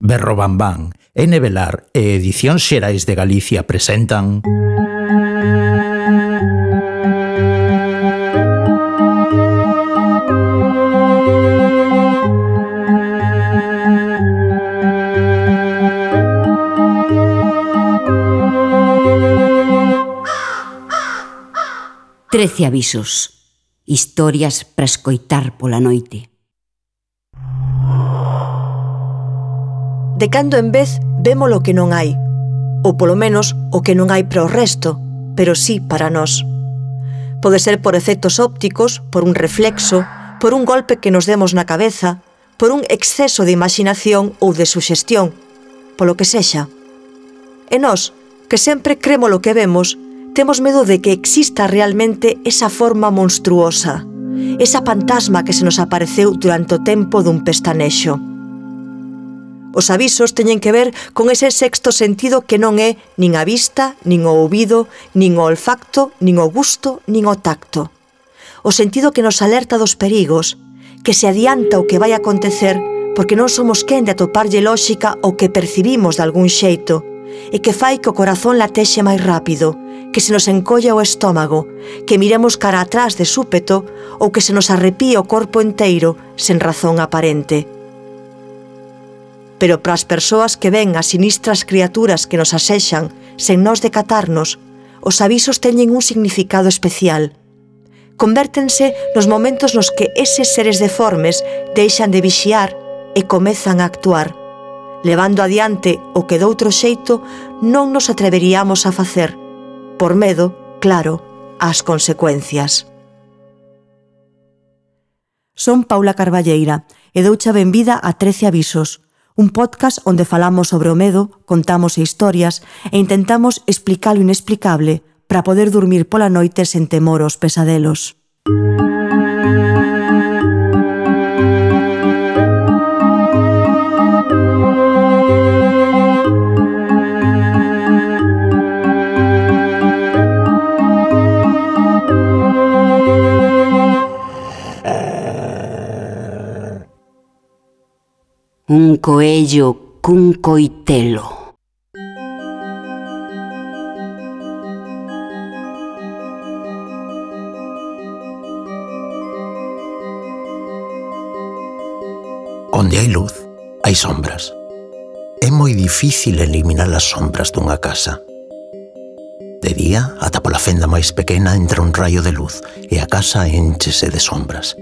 Berrobambán N. Velar e Edición Xerais de Galicia presentan... Trece avisos. Historias para escoitar pola noite. de cando en vez vemos o que non hai, ou polo menos o que non hai para o resto, pero sí para nós. Pode ser por efectos ópticos, por un reflexo, por un golpe que nos demos na cabeza, por un exceso de imaginación ou de suxestión, polo que sexa. E nós, que sempre cremos lo que vemos, temos medo de que exista realmente esa forma monstruosa, esa fantasma que se nos apareceu durante o tempo dun pestanexo. Os avisos teñen que ver con ese sexto sentido que non é nin a vista, nin o ouvido, nin o olfacto, nin o gusto, nin o tacto. O sentido que nos alerta dos perigos, que se adianta o que vai acontecer porque non somos quen de atoparlle lóxica o que percibimos de algún xeito e que fai que o corazón latexe máis rápido, que se nos encolla o estómago, que miremos cara atrás de súpeto ou que se nos arrepíe o corpo enteiro sen razón aparente pero para as persoas que ven as sinistras criaturas que nos asexan sen nos decatarnos, os avisos teñen un significado especial. Convértense nos momentos nos que eses seres deformes deixan de vixiar e comezan a actuar, levando adiante o que doutro xeito non nos atreveríamos a facer, por medo, claro, ás consecuencias. Son Paula Carballeira e doucha benvida a 13 avisos, un podcast onde falamos sobre o medo, contamos historias e intentamos explicar o inexplicable para poder dormir pola noite sen temor aos pesadelos. Música un coello cun coitelo. Onde hai luz, hai sombras. É moi difícil eliminar as sombras dunha casa. De día, ata pola fenda máis pequena entra un raio de luz e a casa enchese de sombras.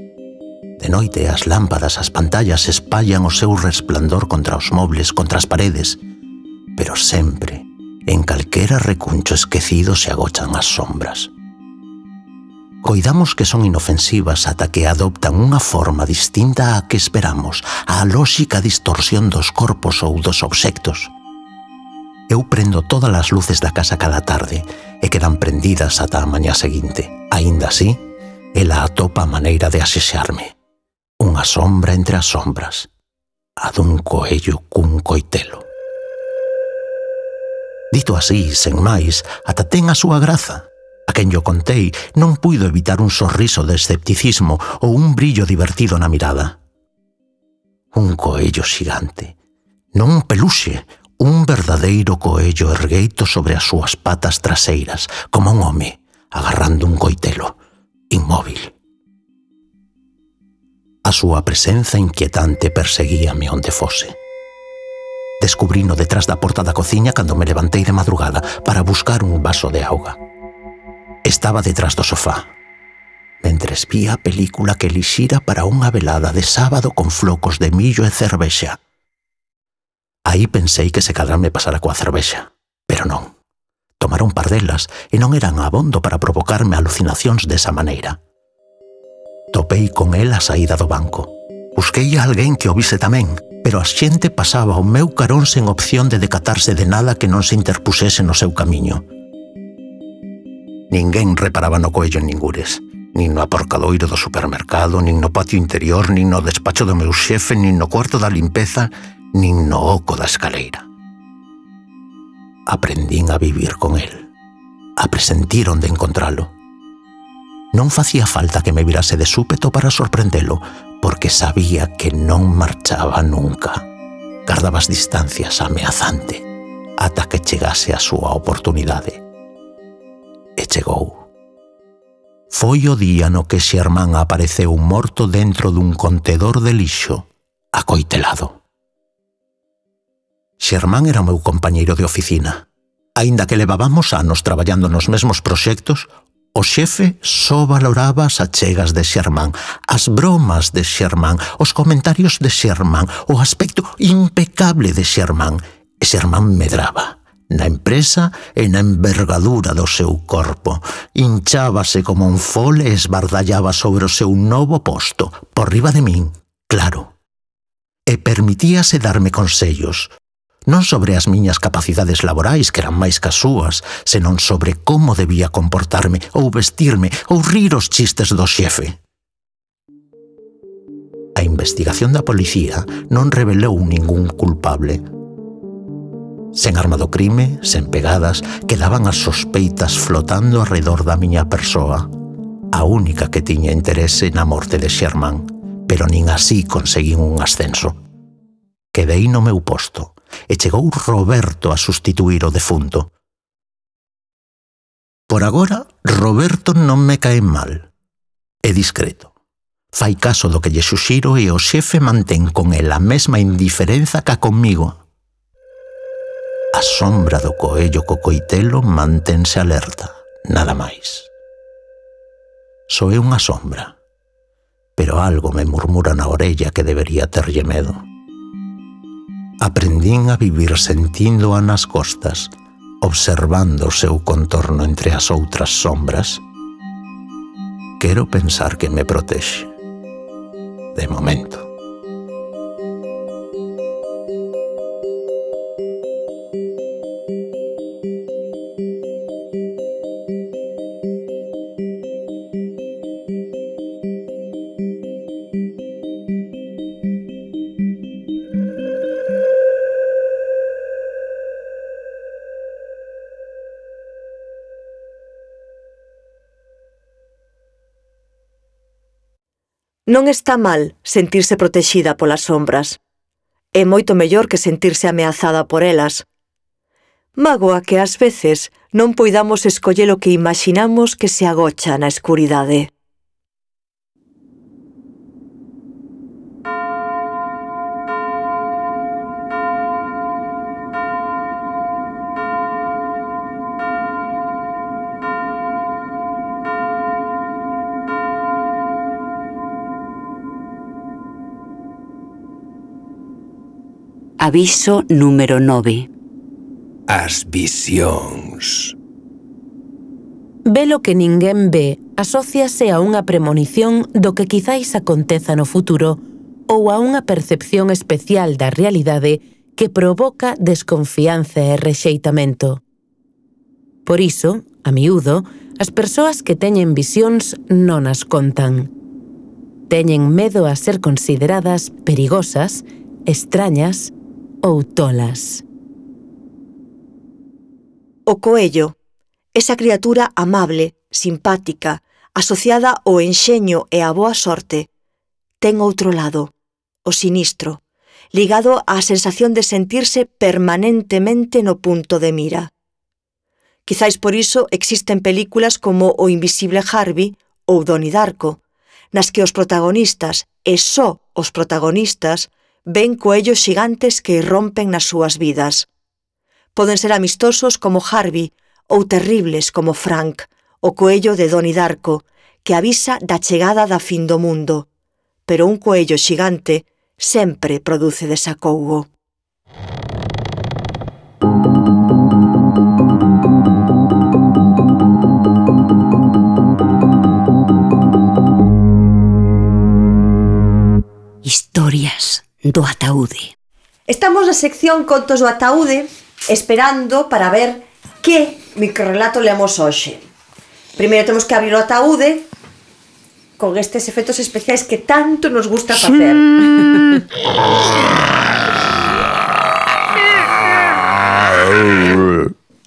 De noite as lámpadas, as pantallas espallan o seu resplandor contra os mobles, contra as paredes, pero sempre, en calquera recuncho esquecido se agochan as sombras. Coidamos que son inofensivas ata que adoptan unha forma distinta á que esperamos, á lóxica distorsión dos corpos ou dos obxectos. Eu prendo todas as luces da casa cada tarde e quedan prendidas ata a mañá seguinte. Aínda así, ela atopa a maneira de asexarme unha sombra entre as sombras, a dun coello cun coitelo. Dito así, sen máis, ata ten a súa graza. A quen yo contei non puido evitar un sorriso de escepticismo ou un brillo divertido na mirada. Un coello xigante, non un peluxe, un verdadeiro coello ergueito sobre as súas patas traseiras, como un home, agarrando un coitelo, inmóvil. A súa presenza inquietante perseguíame onde fose. Descubrino detrás da porta da cociña cando me levantei de madrugada para buscar un vaso de auga. Estaba detrás do sofá, mentres vi a película que lixira para unha velada de sábado con flocos de millo e cervexa. Aí pensei que se cadra me pasara coa cervexa, pero non. Tomara un par delas e non eran abondo para provocarme alucinacións desa maneira. Topei con el a saída do banco. Busquei a alguén que o vise tamén, pero a xente pasaba o meu carón sen opción de decatarse de nada que non se interpusese no seu camiño. Ninguén reparaba no coello en ningures, nin no aporcadoiro do supermercado, nin no patio interior, nin no despacho do meu xefe, nin no cuarto da limpeza, nin no oco da escaleira. Aprendín a vivir con el, a presentir onde encontralo, Non facía falta que me virase de súpeto para sorprendelo, porque sabía que non marchaba nunca. Gardaba as distancias ameazante, ata que chegase a súa oportunidade. E chegou. Foi o día no que Xermán apareceu morto dentro dun contedor de lixo, acoitelado. Xermán era o meu compañeiro de oficina. Aínda que levábamos anos traballando nos mesmos proxectos, O xefe só valoraba as achegas de Xermán, as bromas de Xermán, os comentarios de Xermán, o aspecto impecable de Xermán. E Xermán medraba na empresa e na envergadura do seu corpo. Hinchábase como un fol e esbardallaba sobre o seu novo posto, por riba de min, claro. E permitíase darme consellos, non sobre as miñas capacidades laborais que eran máis que as súas, senón sobre como debía comportarme ou vestirme ou rir os chistes do xefe. A investigación da policía non revelou ningún culpable. Sen arma do crime, sen pegadas, quedaban as sospeitas flotando alrededor da miña persoa, a única que tiña interese na morte de Sherman, pero nin así conseguín un ascenso. Quedei no meu posto, e chegou Roberto a sustituir o defunto. Por agora, Roberto non me cae mal. É discreto. Fai caso do que lle suxiro e o xefe mantén con el a mesma indiferenza ca comigo. A sombra do coello co coitelo manténse alerta, nada máis. Soe unha sombra, pero algo me murmura na orella que debería terlle medo. Aprendín a vivir sentíndo-a nas costas, observando o seu contorno entre as outras sombras. Quero pensar que me protexe. De momento. Non está mal sentirse protexida polas sombras. É moito mellor que sentirse ameazada por elas. Mágoa que ás veces non poidamos escoller o que imaginamos que se agocha na escuridade. Aviso número 9 As visións Velo que ninguén ve asóciase a unha premonición do que quizáis aconteza no futuro ou a unha percepción especial da realidade que provoca desconfianza e rexeitamento. Por iso, a miúdo, as persoas que teñen visións non as contan. Teñen medo a ser consideradas perigosas, extrañas ou tolas. O coello, esa criatura amable, simpática, asociada ao enxeño e á boa sorte, ten outro lado, o sinistro, ligado á sensación de sentirse permanentemente no punto de mira. Quizáis por iso existen películas como O Invisible Harvey ou Donnie Darko, nas que os protagonistas, e só os protagonistas, ven coellos xigantes que irrompen nas súas vidas. Poden ser amistosos como Harvey ou terribles como Frank, o coello de Donnie Darko, que avisa da chegada da fin do mundo. Pero un coello xigante sempre produce desacougo. Historias do ataúde. Estamos na sección Contos do ataúde esperando para ver que microrelato lemos hoxe. Primeiro temos que abrir o ataúde con estes efectos especiais que tanto nos gusta facer.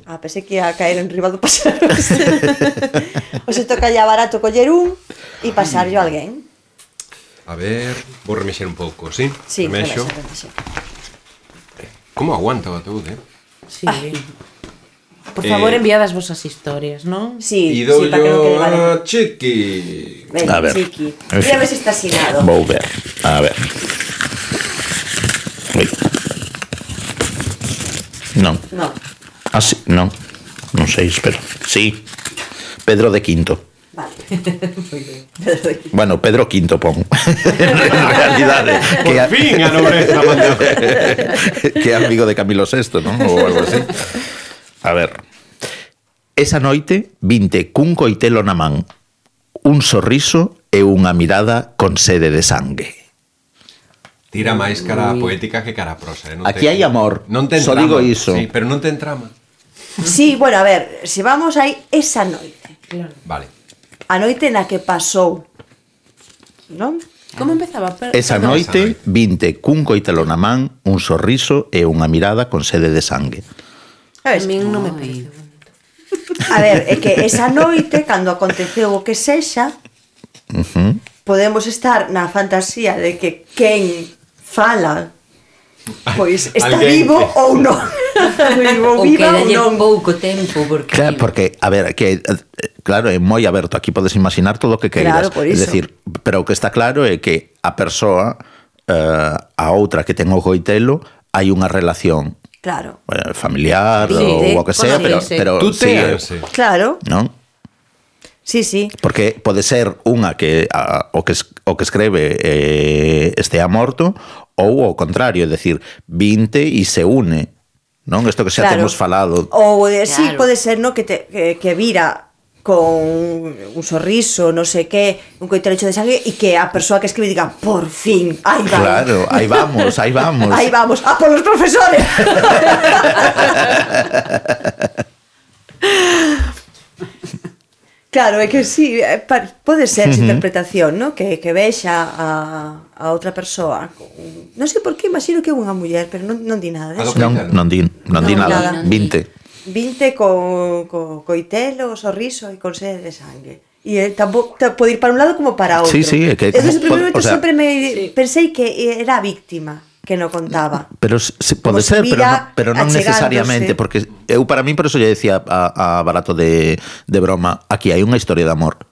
ah, pensei que ia caer en riba do pasaros. o se toca ya barato coller un e pasarlo a alguén. A ver, vou remexer un pouco, sí? Sí, Remexo. remexa. Como aguanta o ataúd, eh? Sí. Por favor, Eh, enviad as vosas historias, non? Sí, E sí, para que non quede vale. a Chiqui. Venga, A ver. Chiqui. Mira a ver se está asinado. Vou ver. A ver. Ui. Non. No, Ah, sí, non. Non sei, espera. Sí. Pedro de Quinto. Vale. bueno, Pedro Quinto pon. en realidade. que a... fin a nobreza mandou. que é amigo de Camilo VI, non? Ou algo así. A ver. Esa noite vinte cun coitelo na man, un sorriso e unha mirada con sede de sangue. Tira máis cara poética que cara prosa. Eh? Non Aquí te... hai amor, non ten só digo iso. Sí, pero non te entrama. Sí, bueno, a ver, se vamos aí esa noite. Claro. Vale a noite na que pasou. Non? Como empezaba? Per Esa noite, vinte cun coitelo na man, un sorriso e unha mirada con sede de sangue. A ver, min non me pedido. A ver, é que esa noite, cando aconteceu o que sexa, uh -huh. podemos estar na fantasía de que quen fala pois está Alguén... vivo ou non. vivo, viva ou non. pouco tempo porque Claro, porque a ver, que eh, Claro, é moi aberto, aquí podes imaginar todo o que queiras. Claro, por iso. Decir, pero o que está claro é que a persoa eh, a outra que ten o goitelo hai unha relación Claro. Bueno, familiar sí, ou o que sea, pero, sí. pero tú sí, sí. Claro. Non? Sí, sí. Porque pode ser unha que a, o que o que escreve eh, estea morto ou o contrario, é decir, 20 e se une. Non? Isto que xa claro. temos falado. Ou eh, claro. sí, pode ser, no que te que, que vira con un sorriso, no sé qué, un coitrecho de sangue e que a persoa que escribe diga, por fin, aí vamos. Claro, aí vamos, aí vamos. aí vamos, a polos profesores. claro, é que sí, eh, pode ser esa interpretación, ¿no? que, que vexa a, a outra persoa. Non sei por que, imagino que é unha muller, pero non, non di nada. Disso. Non, non, di, non, non di nada, nada. 20 vinte co, co coitelo, sorriso e con sede de sangue. E eh, tampouco ta, pode ir para un lado como para outro. Sí, sí, é que como, Entonces, como, momento, o sea, sempre me sí. pensei que era a víctima que no contaba. Pero se, pode se ser, pero, no, pero non necesariamente, porque eu para mí por eso lle decía a, a Barato de, de broma, aquí hai unha historia de amor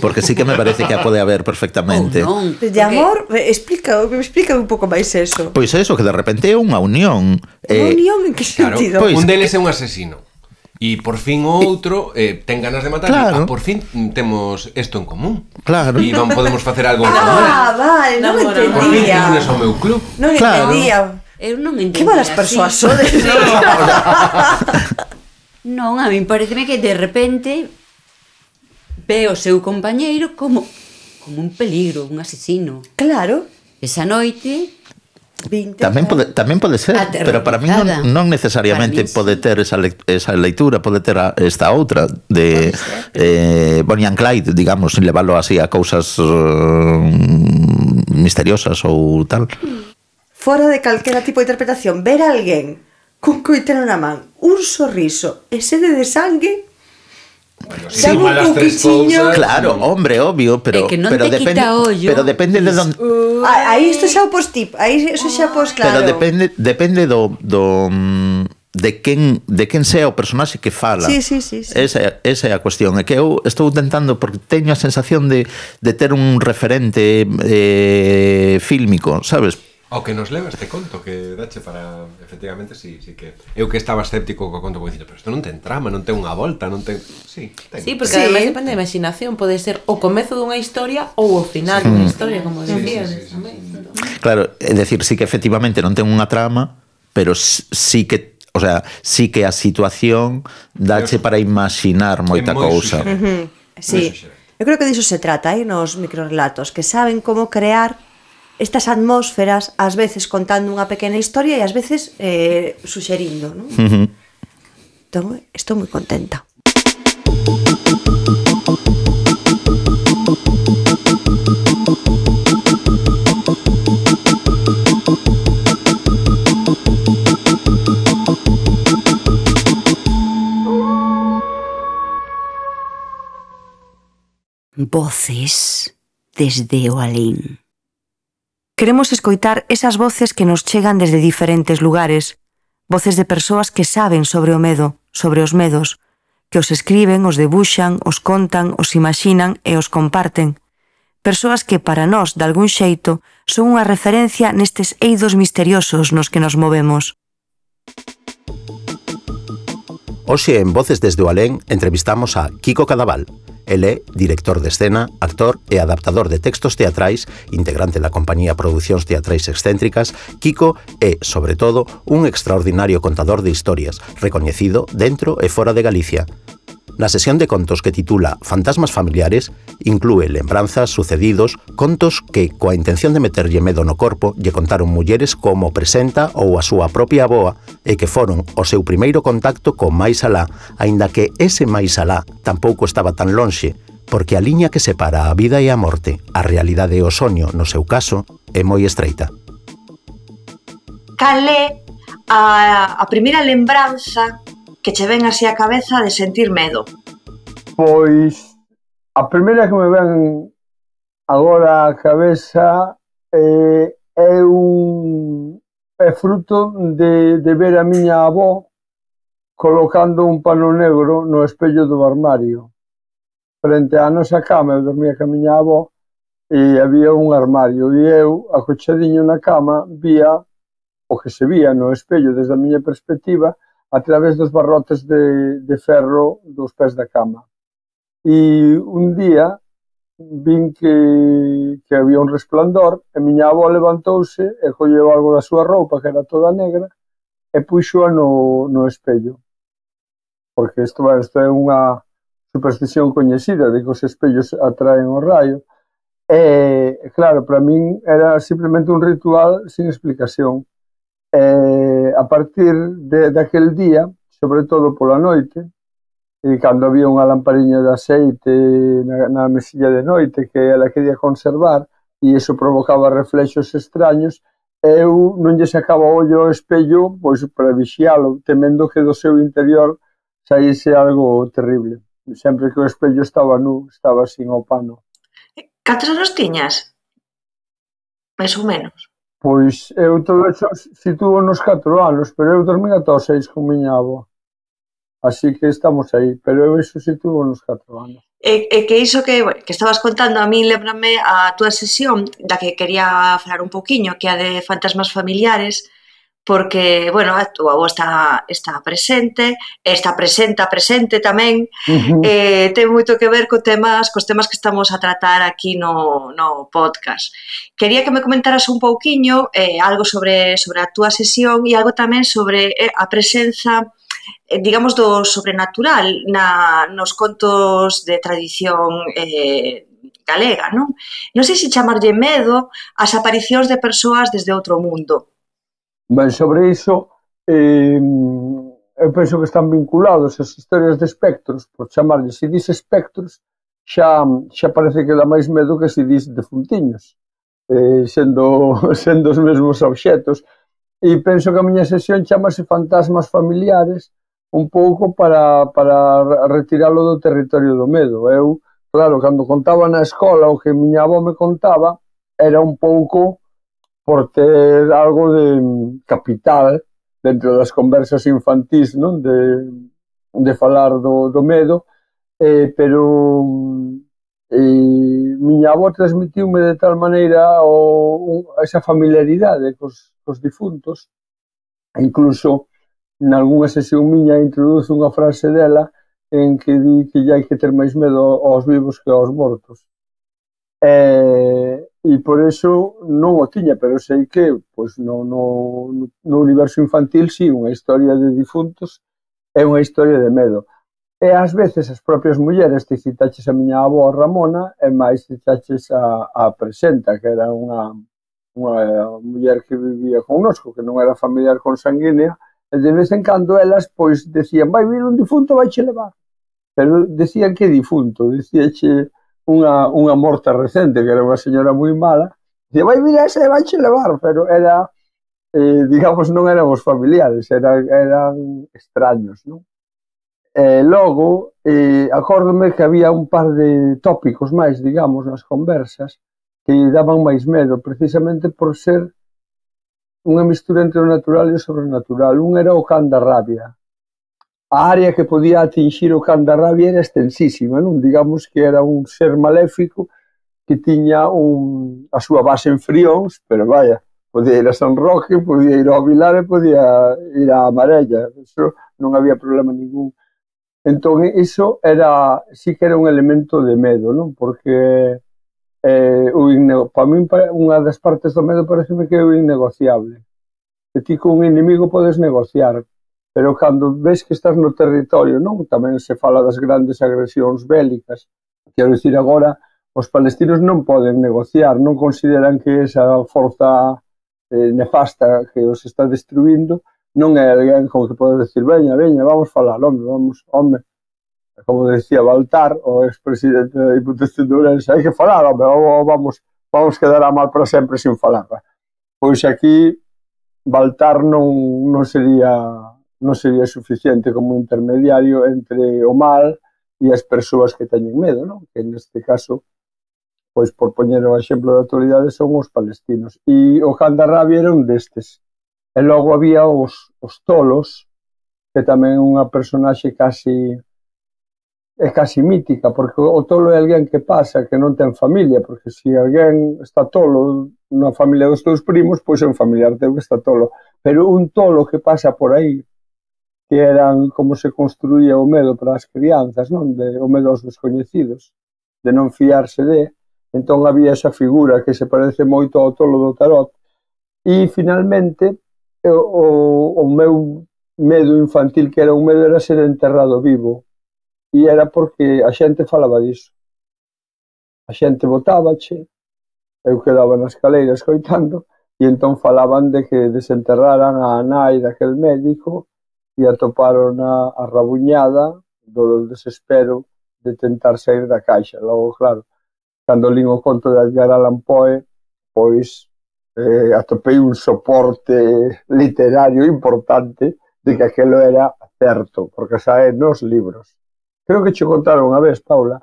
Porque sí que me parece que a pode haber perfectamente. Oh, non. De amor, okay. explica, explica un pouco máis eso. Pois é eso, que de repente é unha unión. Unha eh, unión en que sentido? Claro, pois, un deles é un asesino. E por fin o outro eh, ten ganas de matar claro. ah, por fin temos isto en común. Claro. E vamos, podemos facer algo en ah, común. Ah, vale, non entendía. Por fin unes ao meu club. Non claro. entendía. Eu non entendía. Que malas persoas sodes. non, a min pareceme que de repente ve o seu compañeiro como como un peligro, un asesino. Claro. Esa noite Vinter, tamén pode, tamén pode ser, pero para mí non, non necesariamente mí, pode ter esa, le, esa leitura, pode ter a, esta outra de eh, Bonnie and Clyde, digamos, sin leválo así a cousas uh, misteriosas ou tal. Fora de calquera tipo de interpretación, ver alguén con coitelo na man, un sorriso e sede de sangue Bueno, sí, malas tres cousas. Claro, hombre, obvio, pero é que non pero te depende, quita ollo. pero depende de donde Uh, aí isto xa o post tip, aí eso xa pos claro. Pero depende depende do do mm, de quen de quen sea o personaxe que fala. Sí, sí, sí, sí. Esa, esa é a cuestión, é que eu estou tentando porque teño a sensación de de ter un referente eh fílmico, sabes? Ao que nos leva este conto que dache para efectivamente si, sí, si sí que eu que estaba escéptico co conto dicindo, pero isto non ten trama, non ten unha volta, non ten Sí, ten. Sí, porque sí. ademais depende da imaginación, pode ser o comezo dunha historia ou o final sí. dunha historia, como decías. Sí, sí, sí, sí. Entón. Claro, é decir, sí que efectivamente non ten unha trama, pero sí que O sea, sí que a situación dache para imaginar moita cousa. Uh -huh. Sí. Eu creo que diso se trata, aí nos microrelatos que saben como crear estas atmósferas, ás veces contando unha pequena historia e ás veces eh, suxerindo, non? Uh -huh. Entón, estou moi contenta. Voces desde o alén. Queremos escoitar esas voces que nos chegan desde diferentes lugares, voces de persoas que saben sobre o medo, sobre os medos, que os escriben, os debuxan, os contan, os imaxinan e os comparten. Persoas que para nós, de algún xeito, son unha referencia nestes eidos misteriosos nos que nos movemos. Hoxe en Voces desde o Alén entrevistamos a Kiko Cadaval, É director de escena, actor e adaptador de textos teatrais, integrante da compañía Producións Teatrais Excéntricas, Kiko é, sobre todo, un extraordinario contador de historias, recoñecido dentro e fora de Galicia. La sesión de contos que titula Fantasmas familiares inclúe lembranzas, sucedidos, contos que, coa intención de meterlle medo no corpo, lle contaron mulleres como presenta ou a súa propia aboa e que foron o seu primeiro contacto con máis alá, aínda que ese máis alá tampouco estaba tan lonxe, porque a liña que separa a vida e a morte, a realidade e o soño, no seu caso, é moi estreita. Cal é a, a primeira lembranza que che ven así a cabeza de sentir medo? Pois a primeira que me ven agora a cabeza eh, é un é fruto de, de ver a miña avó colocando un pano negro no espello do armario. Frente á nosa cama, eu dormía ca miña avó, e había un armario, e eu, acochadiño na cama, vía o que se vía no espello desde a miña perspectiva, a través dos barrotes de, de ferro dos pés da cama. E un día vin que, que había un resplandor e miña avó levantouse e colleu algo da súa roupa que era toda negra e puxoa no, no espello. Porque isto, bueno, isto é unha superstición coñecida de que os espellos atraen o raio. E, claro, para min era simplemente un ritual sin explicación eh, a partir de, daquel día, sobre todo pola noite, e cando había unha lampariña de aceite na, na mesilla de noite que ela quería conservar e iso provocaba reflexos extraños, eu non lle sacaba o ollo ao espello pois para vixialo, temendo que do seu interior saíse algo terrible. Sempre que o espello estaba nu, estaba sin o pano. Eh, Catros anos tiñas? Mais ou menos. Pois eu todo eso situo nos 4 anos, pero eu dormín ata os 6 con miña avó. Así que estamos aí, pero eu eso situo nos 4 anos. E, e que iso que, que estabas contando a mí lembrame a túa sesión da que quería falar un pouquiño, que a de fantasmas familiares, porque, bueno, a túa avó está, está presente, está presenta presente tamén, uh -huh. eh, ten moito que ver co temas, cos temas que estamos a tratar aquí no, no podcast. Quería que me comentaras un pouquiño eh, algo sobre, sobre a túa sesión e algo tamén sobre eh, a presenza eh, digamos, do sobrenatural na, nos contos de tradición eh, galega, non? Non sei se chamarlle medo as aparicións de persoas desde outro mundo, Ben, sobre iso, eh, eu penso que están vinculados as historias de espectros, por chamarlle, se dis espectros, xa, xa parece que dá máis medo que se dis defuntiños, eh, sendo, sendo os mesmos obxetos. E penso que a miña sesión chamase fantasmas familiares, un pouco para, para retiralo do territorio do medo. Eu, claro, cando contaba na escola o que miña avó me contaba, era un pouco por ter algo de capital dentro das conversas infantís, non? De, de falar do, do medo, eh, pero eh, miña avó transmitiume de tal maneira o, esa familiaridade cos, cos difuntos, e incluso nalgúnha sesión miña introduzo unha frase dela en que di que hai que ter máis medo aos vivos que aos mortos. Eh, e por eso non o tiña, pero sei que pois, no, no, no universo infantil si sí, unha historia de difuntos é unha historia de medo. E ás veces as propias mulleres, te citaches a miña avó Ramona, e máis citaches a, a Presenta, que era unha, unha muller que vivía connosco, que non era familiar con sanguínea, e de vez en cando elas pois decían, vai vir un difunto, vai che levar. Pero decían que difunto, dicíache unha, unha morta recente, que era unha señora moi mala, dicía, vai, mira, ese vai che levar, pero era, eh, digamos, non éramos familiares, eran, eran extraños, non? E eh, logo, eh, acórdome que había un par de tópicos máis, digamos, nas conversas, que daban máis medo, precisamente por ser unha mistura entre o natural e o sobrenatural. Un era o can da rabia, A área que podía atingir o Candarrabia era extensísima, non? Digamos que era un ser maléfico que tiña un, a súa base en Frións, pero vaya, podía ir a San Roque, podía ir ao Vilar e podía ir a Amarella. Eso non había problema ningún. Entón, iso era, sí que era un elemento de medo, non? Porque eh, o innego, para min unha das partes do medo pareceme que é o innegociable. Que ti con un inimigo podes negociar, Pero cando ves que estás no territorio, non? Tamén se fala das grandes agresións bélicas. Quero dicir agora, os palestinos non poden negociar, non consideran que esa forza eh, nefasta que os está destruindo non é alguén como que pode decir, veña, veña, vamos falar, home, vamos, home, como decía Baltar, o expresidente da Diputación de Ourense, hai que falar, home, vamos, vamos quedar a mal para sempre sin falar. Pois aquí Baltar non, non sería non sería suficiente como intermediario entre o mal e as persoas que teñen medo, non? que neste caso, pois por poñer o exemplo da actualidade, son os palestinos. E o Handarrabi era un destes. E logo había os, os tolos, que tamén é unha personaxe casi é casi mítica, porque o tolo é alguén que pasa, que non ten familia, porque se alguén está tolo na familia dos teus primos, pois é un familiar teu que está tolo. Pero un tolo que pasa por aí, que eran como se construía o medo para as crianzas, non? De, o medo aos descoñecidos, de non fiarse de. Entón había esa figura que se parece moito ao tolo do tarot. E finalmente o, o, o meu medo infantil que era un medo era ser enterrado vivo. E era porque a xente falaba disso. A xente botábache, eu quedaba nas caleiras coitando, e entón falaban de que desenterraran a nai daquel médico e atoparon a rabuñada do desespero de tentar saír da caixa. Logo, claro, cando lín o conto de Edgar Allan Poe, pois eh, atopei un soporte literario importante de que aquelo era certo, porque sae nos libros. Creo que che contaron unha vez, Paula,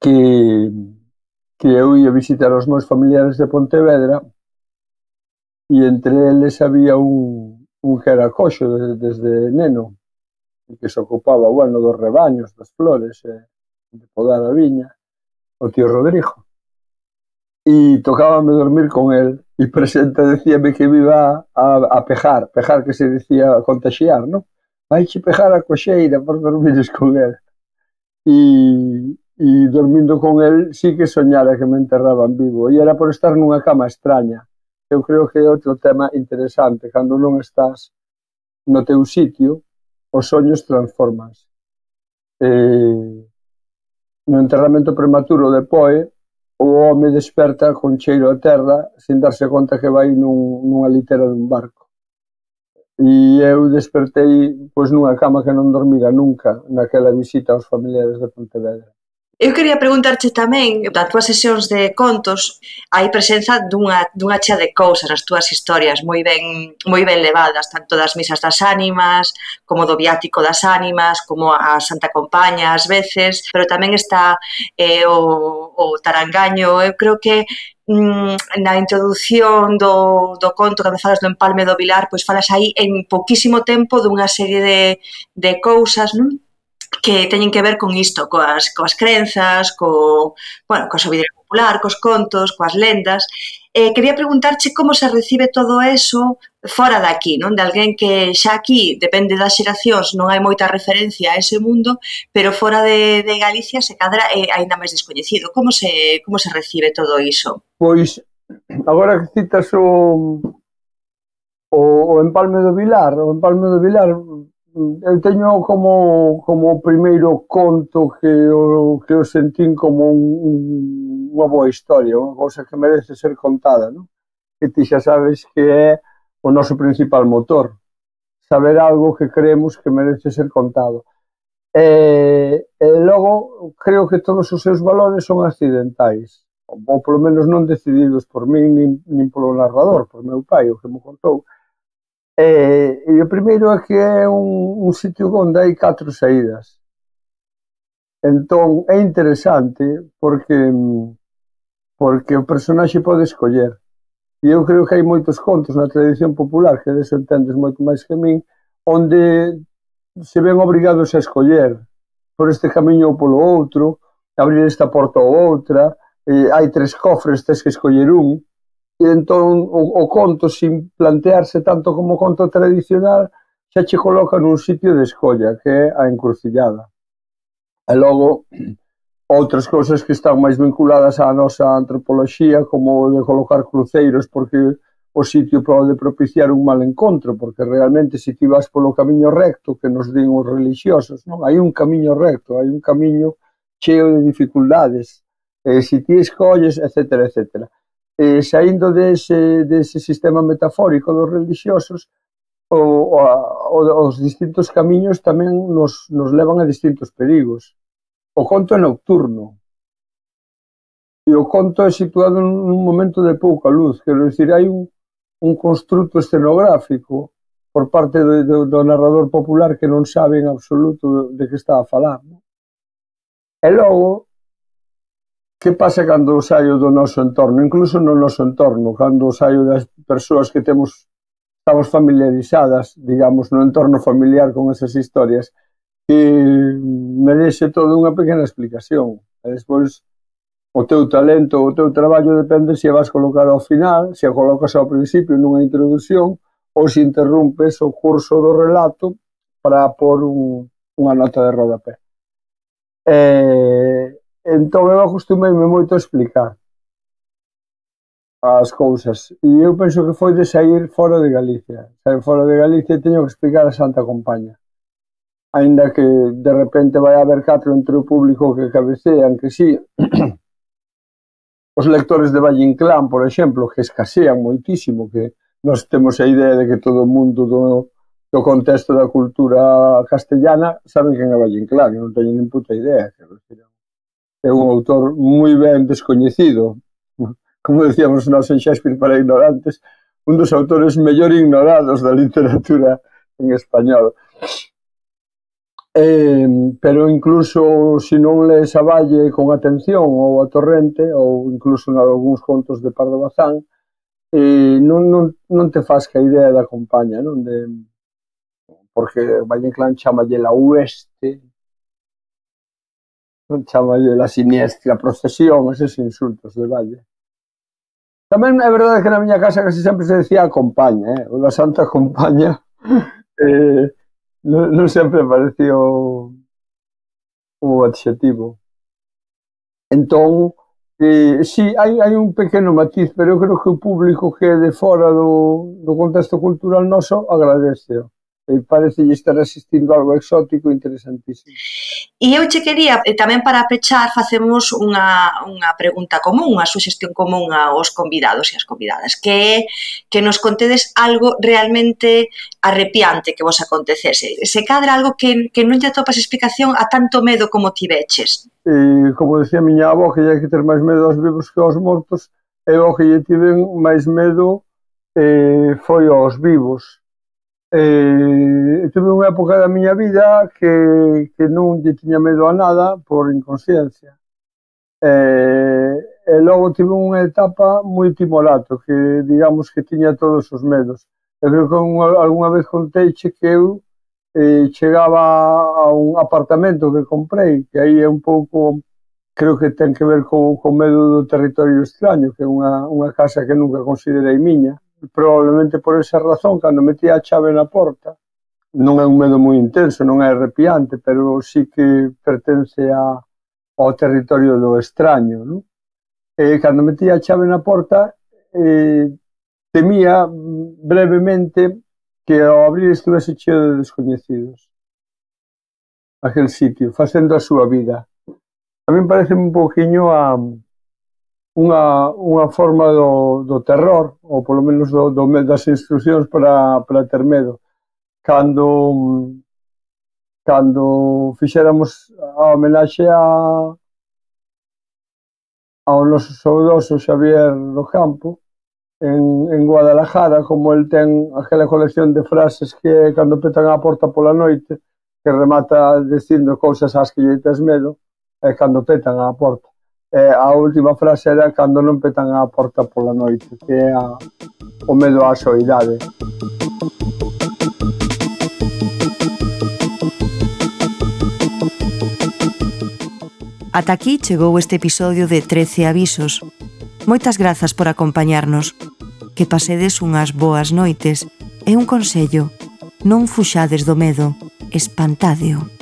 que que eu ia visitar os meus familiares de Pontevedra e entre eles había un, un que era coxo desde, desde neno e que se ocupaba, bueno, dos rebaños, das flores, e, de podar a viña, o tío Rodrigo. E tocábame dormir con el e presente decíame que me iba a, a pejar, pejar que se dicía contagiar, non? Vai che pejar a coxeira por dormires con el. E, e dormindo con el sí que soñara que me enterraban vivo e era por estar nunha cama extraña eu creo que é outro tema interesante. Cando non estás no teu sitio, os soños transformanse. Eh, no enterramento prematuro de Poe, o home desperta con cheiro a terra sen darse conta que vai nun, nunha litera dun barco. E eu despertei pois nunha cama que non dormira nunca naquela visita aos familiares de Pontevedra. Eu quería preguntarche tamén, das túas sesións de contos, hai presenza dunha, dunha chea de cousas nas túas historias moi ben moi ben levadas, tanto das misas das ánimas, como do viático das ánimas, como a Santa Compaña ás veces, pero tamén está eh, o, o tarangaño. Eu creo que mm, na introdución do, do conto que me falas do empalme do Vilar, pois falas aí en poquísimo tempo dunha serie de, de cousas, non? que teñen que ver con isto, coas, coas crenzas, co, bueno, coa sabiduría popular, cos contos, coas lendas. Eh, quería preguntarche como se recibe todo eso fora de aquí, non? De alguén que xa aquí, depende das xeracións, non hai moita referencia a ese mundo, pero fora de, de Galicia se cadra é eh, aínda máis descoñecido. Como se, como se recibe todo iso? Pois, agora que citas o, o, o empalme do Vilar, o empalme do Vilar Mm. Eh, teño como, como primeiro conto que o, que o sentín como un, un, unha boa historia, unha cousa que merece ser contada, non? que ti xa sabes que é o noso principal motor, saber algo que creemos que merece ser contado. E, e logo, creo que todos os seus valores son accidentais, ou polo menos non decididos por min nin, nin polo narrador, por meu pai, o que me contou E, e o primeiro é que é un, un sitio onde hai catro saídas. Entón, é interesante porque porque o personaxe pode escoller. E eu creo que hai moitos contos na tradición popular, que deso entendes moito máis que min, onde se ven obrigados a escoller por este camiño ou polo outro, abrir esta porta ou outra, e hai tres cofres, tens que escoller un, E entón o, o conto, sin plantearse tanto como conto tradicional, xa che coloca nun sitio de escolla, que é a encrucillada. E logo, outras cousas que están máis vinculadas á nosa antropoloxía, como de colocar cruceiros, porque o sitio pode propiciar un mal encontro, porque realmente se ti vas polo camiño recto que nos din os religiosos, non? Hai un camiño recto, hai un camiño cheo de dificultades, e se ti escolles, etcétera, etcétera eh, saindo dese, dese sistema metafórico dos religiosos, o, o, o, os distintos camiños tamén nos, nos levan a distintos perigos. O conto é nocturno, e o conto é situado nun momento de pouca luz, quero dicir, hai un, un construto escenográfico por parte do, do, do narrador popular que non sabe en absoluto de que está a falar. Non? E logo, que pasa cando saio do noso entorno, incluso no noso entorno, cando saio das persoas que temos estamos familiarizadas, digamos, no entorno familiar con esas historias, que merece toda unha pequena explicación. E despois, o teu talento, o teu traballo depende se vas colocar ao final, se a colocas ao principio nunha introducción, ou se interrompes o curso do relato para pôr un, unha nota de rodapé. Eh, Entón eu acostumeime moito a explicar as cousas e eu penso que foi de sair fora de Galicia. Sair fora de Galicia teño que explicar a Santa Compaña. Ainda que de repente vai haber catro entre o público que cabecean, que si sí. os lectores de Valle Inclán, por exemplo, que escasean moitísimo, que nós temos a idea de que todo o mundo do, do contexto da cultura castellana saben quen é Valle Inclán, non teñen nin puta idea, que é un autor moi ben descoñecido, como decíamos nós en Shakespeare para ignorantes, un dos autores mellor ignorados da literatura en español. Eh, pero incluso se si non lees a Valle con atención ou a Torrente ou incluso en algúns contos de Pardo Bazán eh, non, non, non te faz que a idea da compañía non? De, porque Valle Inclán chamalle la Oeste chamalle la siniestra, procesión, eses insultos de valle. Tamén é verdade que na miña casa casi sempre se decía compaña, eh? o da Santa Compaña eh, non, non sempre apareceu o adxetivo. Entón, eh, sí, hai, hai un pequeno matiz, pero eu creo que o público que é de fora do, do contexto cultural noso agradece. -o. E parecelle estar asistindo algo exótico interesantísimo. E eu che quería, e tamén para pechar, facemos unha, unha pregunta común, unha suxestión común aos convidados e as convidadas, que é que nos contedes algo realmente arrepiante que vos acontecese. Se cadra algo que, que non lle atopas explicación a tanto medo como ti veches. E, como decía miña avó, que hai que ter máis medo aos vivos que aos mortos, eu que lle tiven máis medo eh, foi aos vivos eh, tuve unha época da miña vida que, que non lle tiña medo a nada por inconsciencia. Eh, e logo tive unha etapa moi timolato, que digamos que tiña todos os medos. Eu creo que unha, alguna vez conteiche que eu eh, chegaba a un apartamento que comprei, que aí é un pouco, creo que ten que ver co, co medo do territorio extraño, que é unha, unha casa que nunca considerei miña probablemente por esa razón, cando metía a chave na porta, non é un medo moi intenso, non é arrepiante, pero sí que pertence a, ao territorio do extraño. Non? E cando metía a chave na porta, eh, temía brevemente que ao abrir estuvese cheo de descoñecidos aquel sitio, facendo a súa vida. A mí parece un poquinho a, unha, unha forma do, do terror, ou polo menos do, do das instruccións para, para ter medo. Cando cando fixéramos a homenaxe a ao noso saudoso Xavier do Campo en, en Guadalajara, como el ten aquela colección de frases que cando petan a porta pola noite, que remata dicindo cousas ás que lle tes medo, e cando petan a porta eh, a última frase era cando non petan a porta pola noite, que é a, o medo á soidade. Ata aquí chegou este episodio de 13 avisos. Moitas grazas por acompañarnos. Que pasedes unhas boas noites e un consello. Non fuxades do medo, espantadeo.